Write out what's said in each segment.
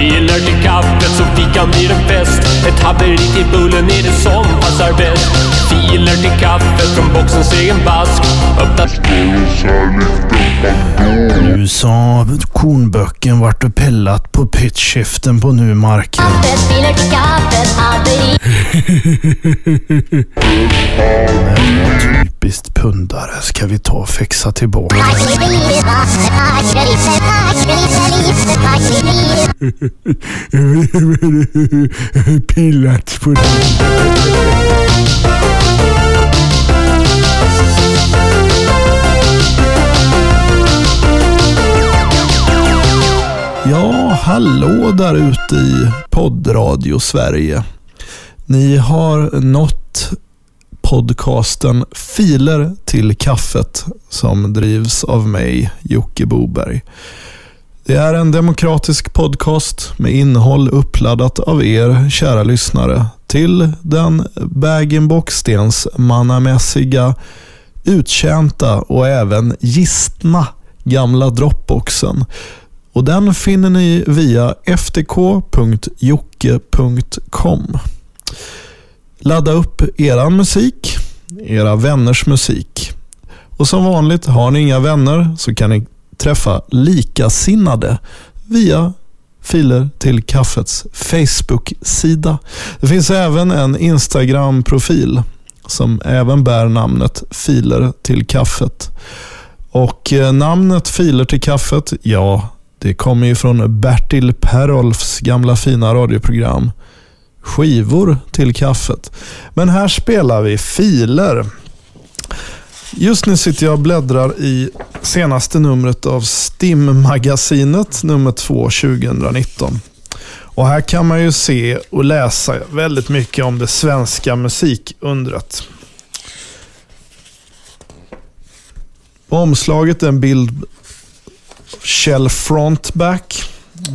Filer till kaffet så fikan blir en fest Ett haveri till bullen är det som passar bäst Filer till kaffet från boxens egen vask Öppna Nu sa kornböcken vart och pellat på pitchskiften på Numarken. Kaffet, filer till kaffet. Typiskt pundare ska vi ta och fixa tillbaka. Pillat på Ja, hallå där ute i poddradio Sverige. Ni har nått podcasten Filer till kaffet som drivs av mig, Jocke Boberg. Det är en demokratisk podcast med innehåll uppladdat av er, kära lyssnare, till den bag-in-box-stens mannamässiga, uttjänta och även gistna gamla Dropboxen. Och den finner ni via ftk.jocke.com. Ladda upp eran musik, era vänners musik. Och som vanligt, har ni inga vänner så kan ni träffa likasinnade via filer till kaffets Facebook-sida. Det finns även en Instagram-profil som även bär namnet Filer till kaffet. Och eh, namnet Filer till kaffet, ja, det kommer ju från Bertil Perolfs gamla fina radioprogram Skivor till kaffet. Men här spelar vi filer. Just nu sitter jag och bläddrar i senaste numret av STIM-magasinet, nummer 2 2019. Och här kan man ju se och läsa väldigt mycket om det svenska musikundret. På omslaget är en bild Kjell Frontback.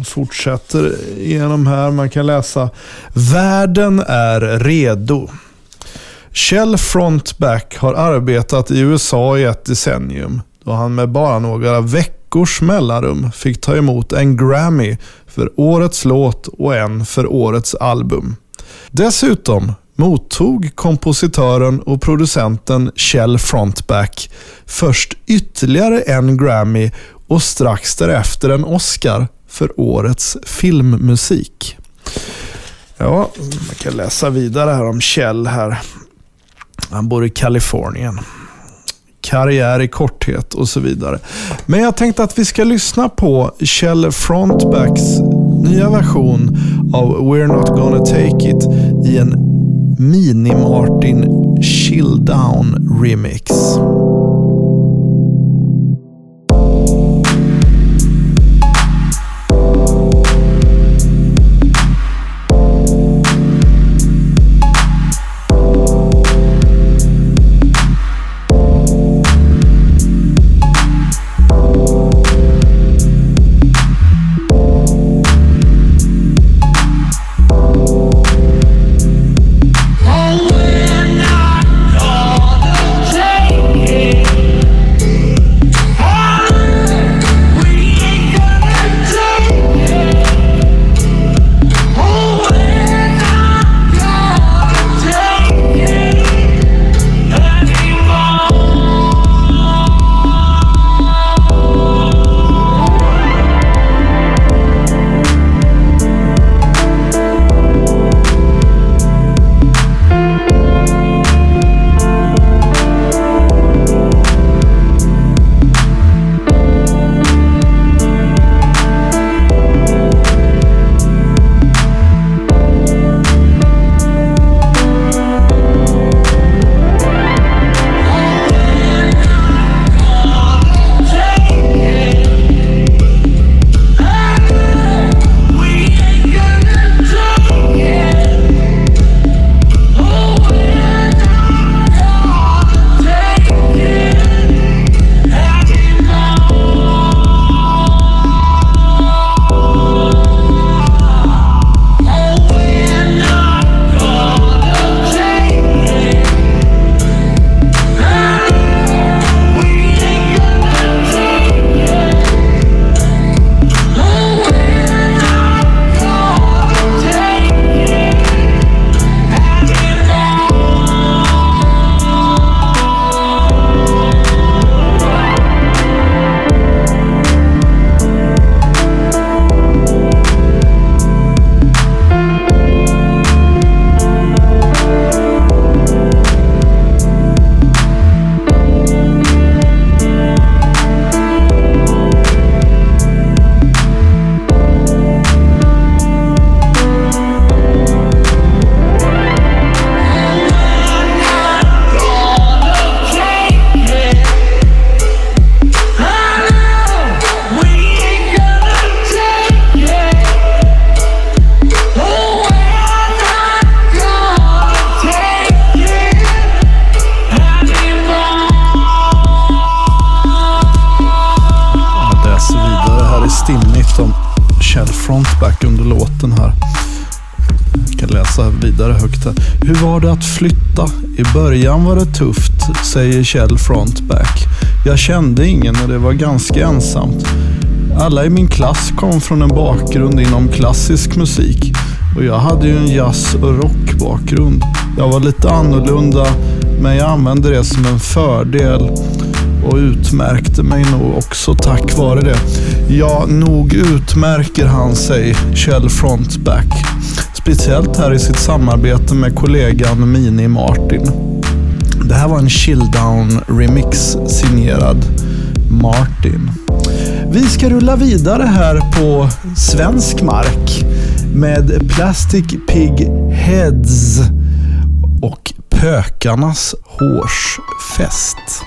Fortsätter igenom här. Man kan läsa Världen är redo. Kjell Frontback har arbetat i USA i ett decennium då han med bara några veckors mellanrum fick ta emot en Grammy för årets låt och en för årets album. Dessutom mottog kompositören och producenten Kjell Frontback först ytterligare en Grammy och strax därefter en Oscar för årets filmmusik. Ja, man kan läsa vidare här om Kjell här. Han bor i Kalifornien. Karriär i korthet och så vidare. Men jag tänkte att vi ska lyssna på Kjell Frontbacks nya version av We're Not Gonna Take It i en Mini-Martin Chill Down Remix. Hur var det att flytta? I början var det tufft, säger Kjell Frontback. Jag kände ingen och det var ganska ensamt. Alla i min klass kom från en bakgrund inom klassisk musik och jag hade ju en jazz och rockbakgrund. Jag var lite annorlunda men jag använde det som en fördel och utmärkte mig nog också tack vare det. Ja, nog utmärker han sig, Kjell Frontback. Speciellt här i sitt samarbete med kollegan Mini Martin. Det här var en chilldown remix signerad Martin. Vi ska rulla vidare här på svensk mark med Plastic Pig Heads och Pökarnas hårsfest.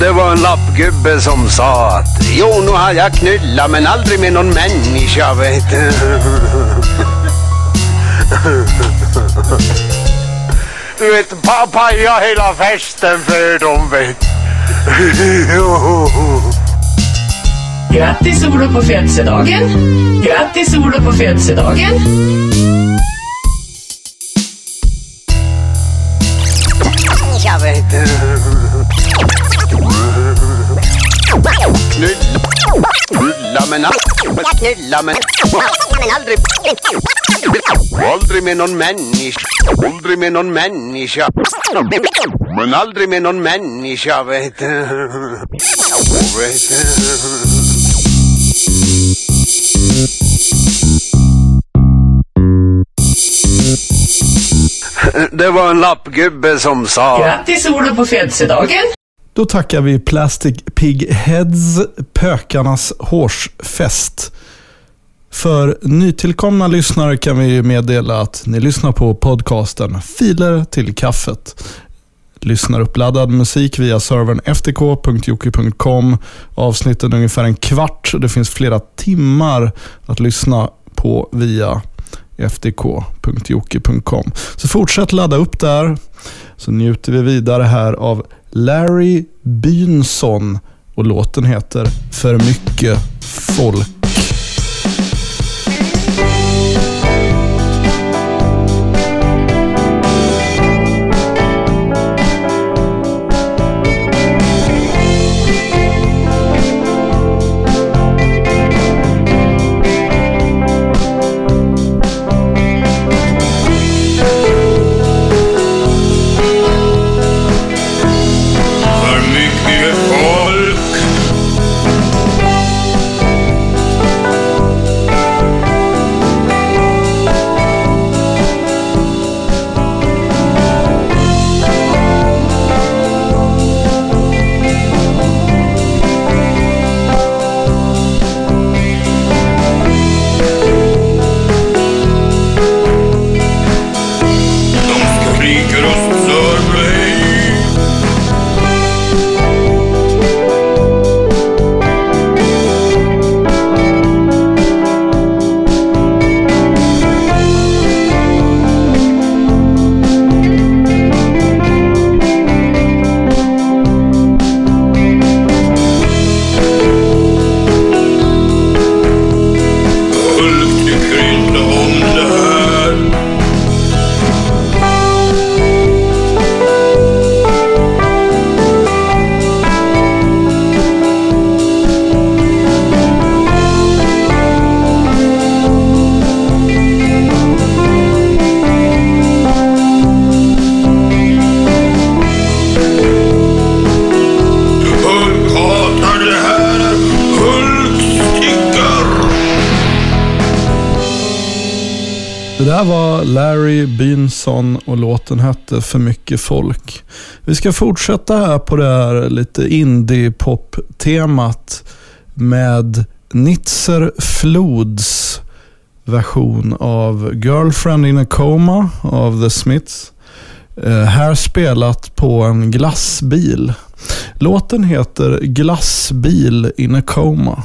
Det var en lappgubbe som sa att Jo, nu har jag knullat men aldrig med någon människa vet du. Du vet, pappa jag hela festen för dem vet Grattis Olof på födelsedagen! Grattis Olof på födelsedagen! Jag vet du. Knulla men aldrig, knulla men, men aldrig, aldrig med någon människa, aldrig med någon människa, men aldrig med någon människa vet du. Vet du. Det var en lappgubbe som sa Grattis Olof på födelsedagen! Då tackar vi Plastic Pig Heads Pökarnas hårsfest. För nytillkomna lyssnare kan vi meddela att ni lyssnar på podcasten Filer till kaffet. Lyssnar uppladdad musik via servern ftk.jocke.com. Avsnitten är ungefär en kvart. och Det finns flera timmar att lyssna på via ftk.jocke.com. Så fortsätt ladda upp där så njuter vi vidare här av Larry Bynson och låten heter För mycket folk. Där var Larry Binson och låten hette För mycket folk. Vi ska fortsätta här på det här lite indie-pop-temat med Nitzer Flods version av Girlfriend in a Coma av The Smiths. Eh, här spelat på en glassbil. Låten heter Glassbil in a Coma.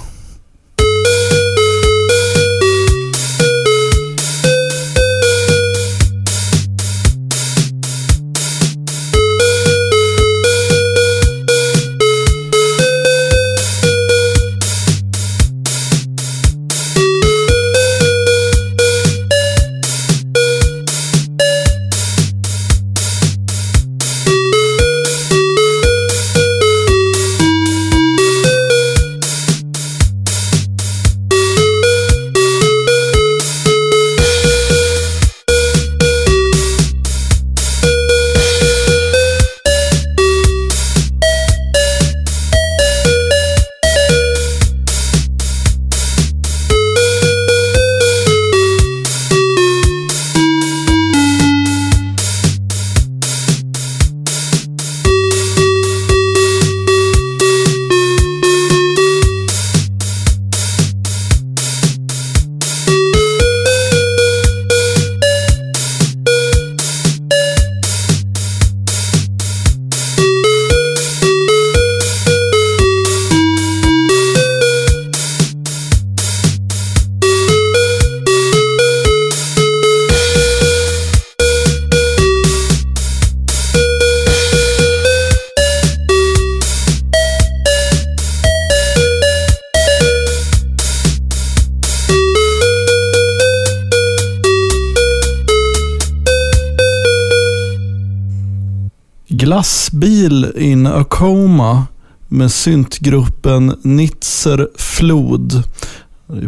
Glassbil in a coma med syntgruppen Nitzer Flod.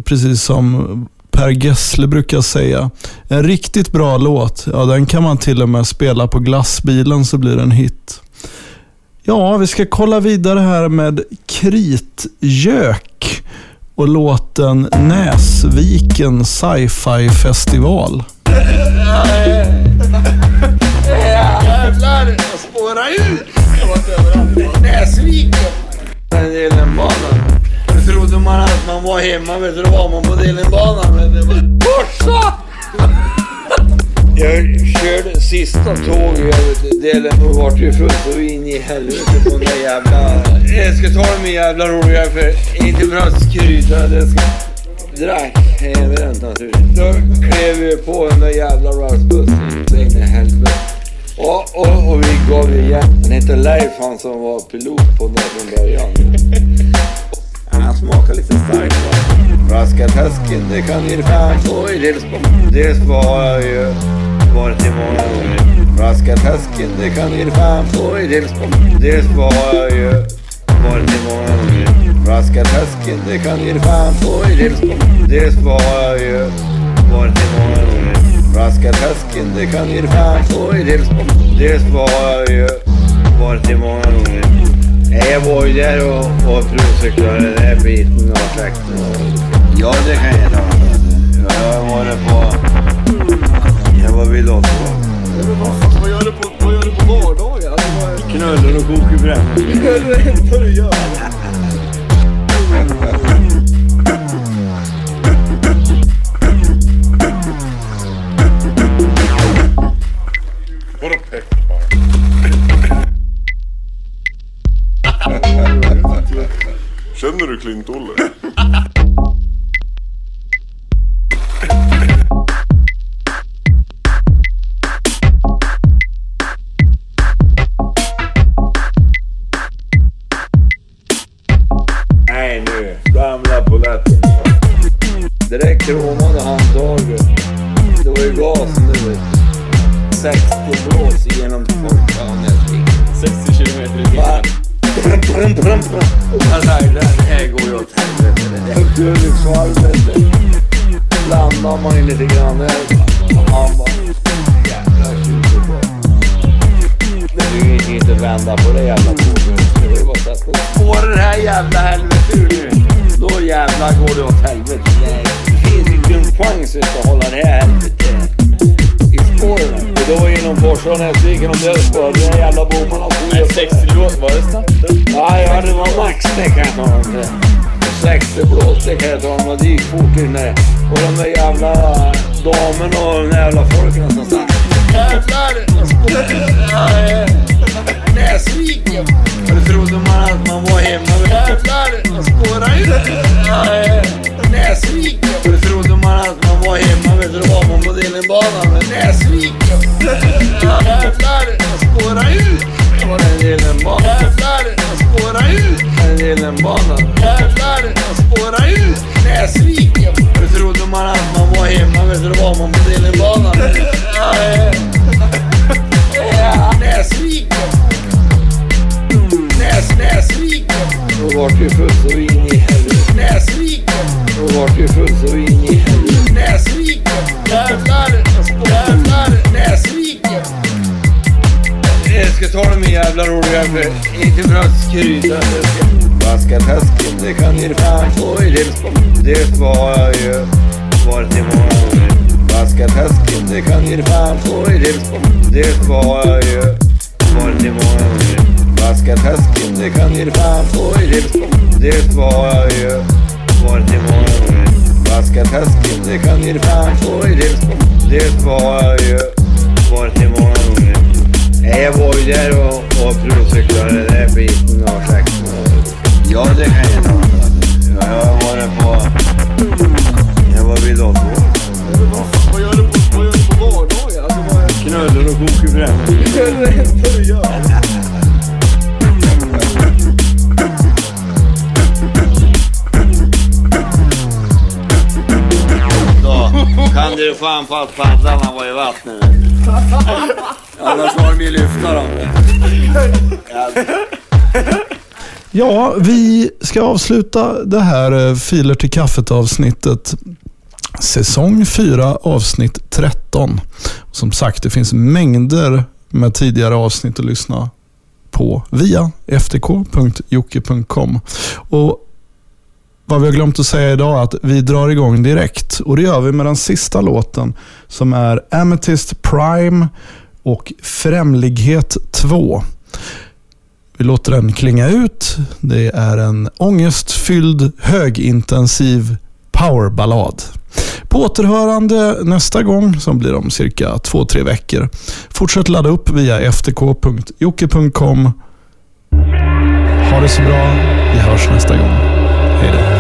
Precis som Per Gessle brukar säga. En riktigt bra låt, ja den kan man till och med spela på glassbilen så blir det en hit. Ja, vi ska kolla vidare här med Kritgök och låten Näsviken sci-fi festival. Jävlar, jag spårar ut! Jag var överallt. Näsviken. Delenbanan. Då trodde man att man var hemma, vet du, då var man på Delenbanan. Men det var Forsa! Jag körde sista tåget över delen och vart ju fullt så in i helvete på den där jävla... Jag ska ta de jävla roliga för inte för att skryta, det ska... Drack helvete naturligtvis. Då klev vi på den där jävla rastbussen. Så in i helvete. Och, och, och vi gav igen. Han hette Leif han som var pilot på den från början. Han smakar lite starkt va. Raskatäsken, det kan ge fan få i Delsbo. Delsbo har jag ju varit i många gånger. Raskatäsken, det kan ge fan få i Delsbo. Delsbo har jag ju varit i många gånger. Raskatäsken, det kan ge fan få i Delsbo. Delsbo har jag ju varit i många gånger. Raskatäsken, det kan ge fan få i Delsbo. Delsbo har jag ju varit i många gånger. Jag var ju där och, och provcyklade den här biten av traktorn. Ja, det kan jag ta. Jag har varit på... Jag var vid Lotto. Vad gör du på, vad gör du på vardagar? Knullar och kokar brännvin. är det enda du gör? Flint-Olle. Nej nu, gamla polletten. Direkt kromade handtaget. Det var ju gasen du vet. Ju lite grann. Han bara, jävla. Det gick inte att vända på det jävla bordet. Spåra det här jävla helvetet ur nu. Då jävlar går det åt helvete. Det finns inte en chans att hålla det här helvetet i spåren. Det var inom Forshaga, Näsviken och Delsbo. Den här jävla bommarna Nej, 60 lås, var det snabbt? Ja, ja, det var max det kan jag ta om det. 60 blås, det kan jag ta om det. Gick fort in där. Och de där jävla damerna och de där jävla folken som satt. Jävlar! Näsviken! Då trodde man att man var hemma. Jävlar! Jag spårar ut. Näsviken! Då trodde man att man var hemma. Vet du, då var man på Delenbanan. Men Näsviken! Jävlar! Jag spårar ut. Du, då var man på Delenbanan. Ja, Näsviken! Näs, Näsviken! Då vart det fullt så in i helvete. Näsviken! Då vart det fullt så in i helvete. Näsviken! Jävlar! Jävlar! Näsviken! Jag ska ta de jävla roliga inte för att skryta. Det kan ge fan få i Delsbo. Delsbo har jag ju varit i många gånger. Raskatäsken, det kan ge fan få i Delsbo. Delsbo har jag ju varit i många gånger. Raskatäsken, det kan ge fan få i Delsbo. Delsbo har jag ju varit i många gånger. Raskatäsken, det kan ge fan få i Delsbo. Delsbo har jag ju varit i många gånger. Nej, Jag var ju där och, och provcyklade den där biten av traktorn. Ja, det kan jag ta. Ja, Jag har varit på... Jag var vid Lotto. Då kan du fan på att paddlarna var i vattnet. Annars var de ju lyfta dem. Ja, vi ska avsluta det här eh, Filer till kaffet avsnittet. Säsong 4 avsnitt 13. Som sagt, det finns mängder med tidigare avsnitt att lyssna på via ftk.jocke.com. Och vad vi har glömt att säga idag är att vi drar igång direkt. Och det gör vi med den sista låten som är Amethyst Prime och Främlighet 2. Vi låter den klinga ut. Det är en ångestfylld, högintensiv powerballad. På återhörande nästa gång, som blir om cirka två, tre veckor. Fortsätt ladda upp via ftk.jocke.com. Ha det så bra. Vi hörs nästa gång. Hej då.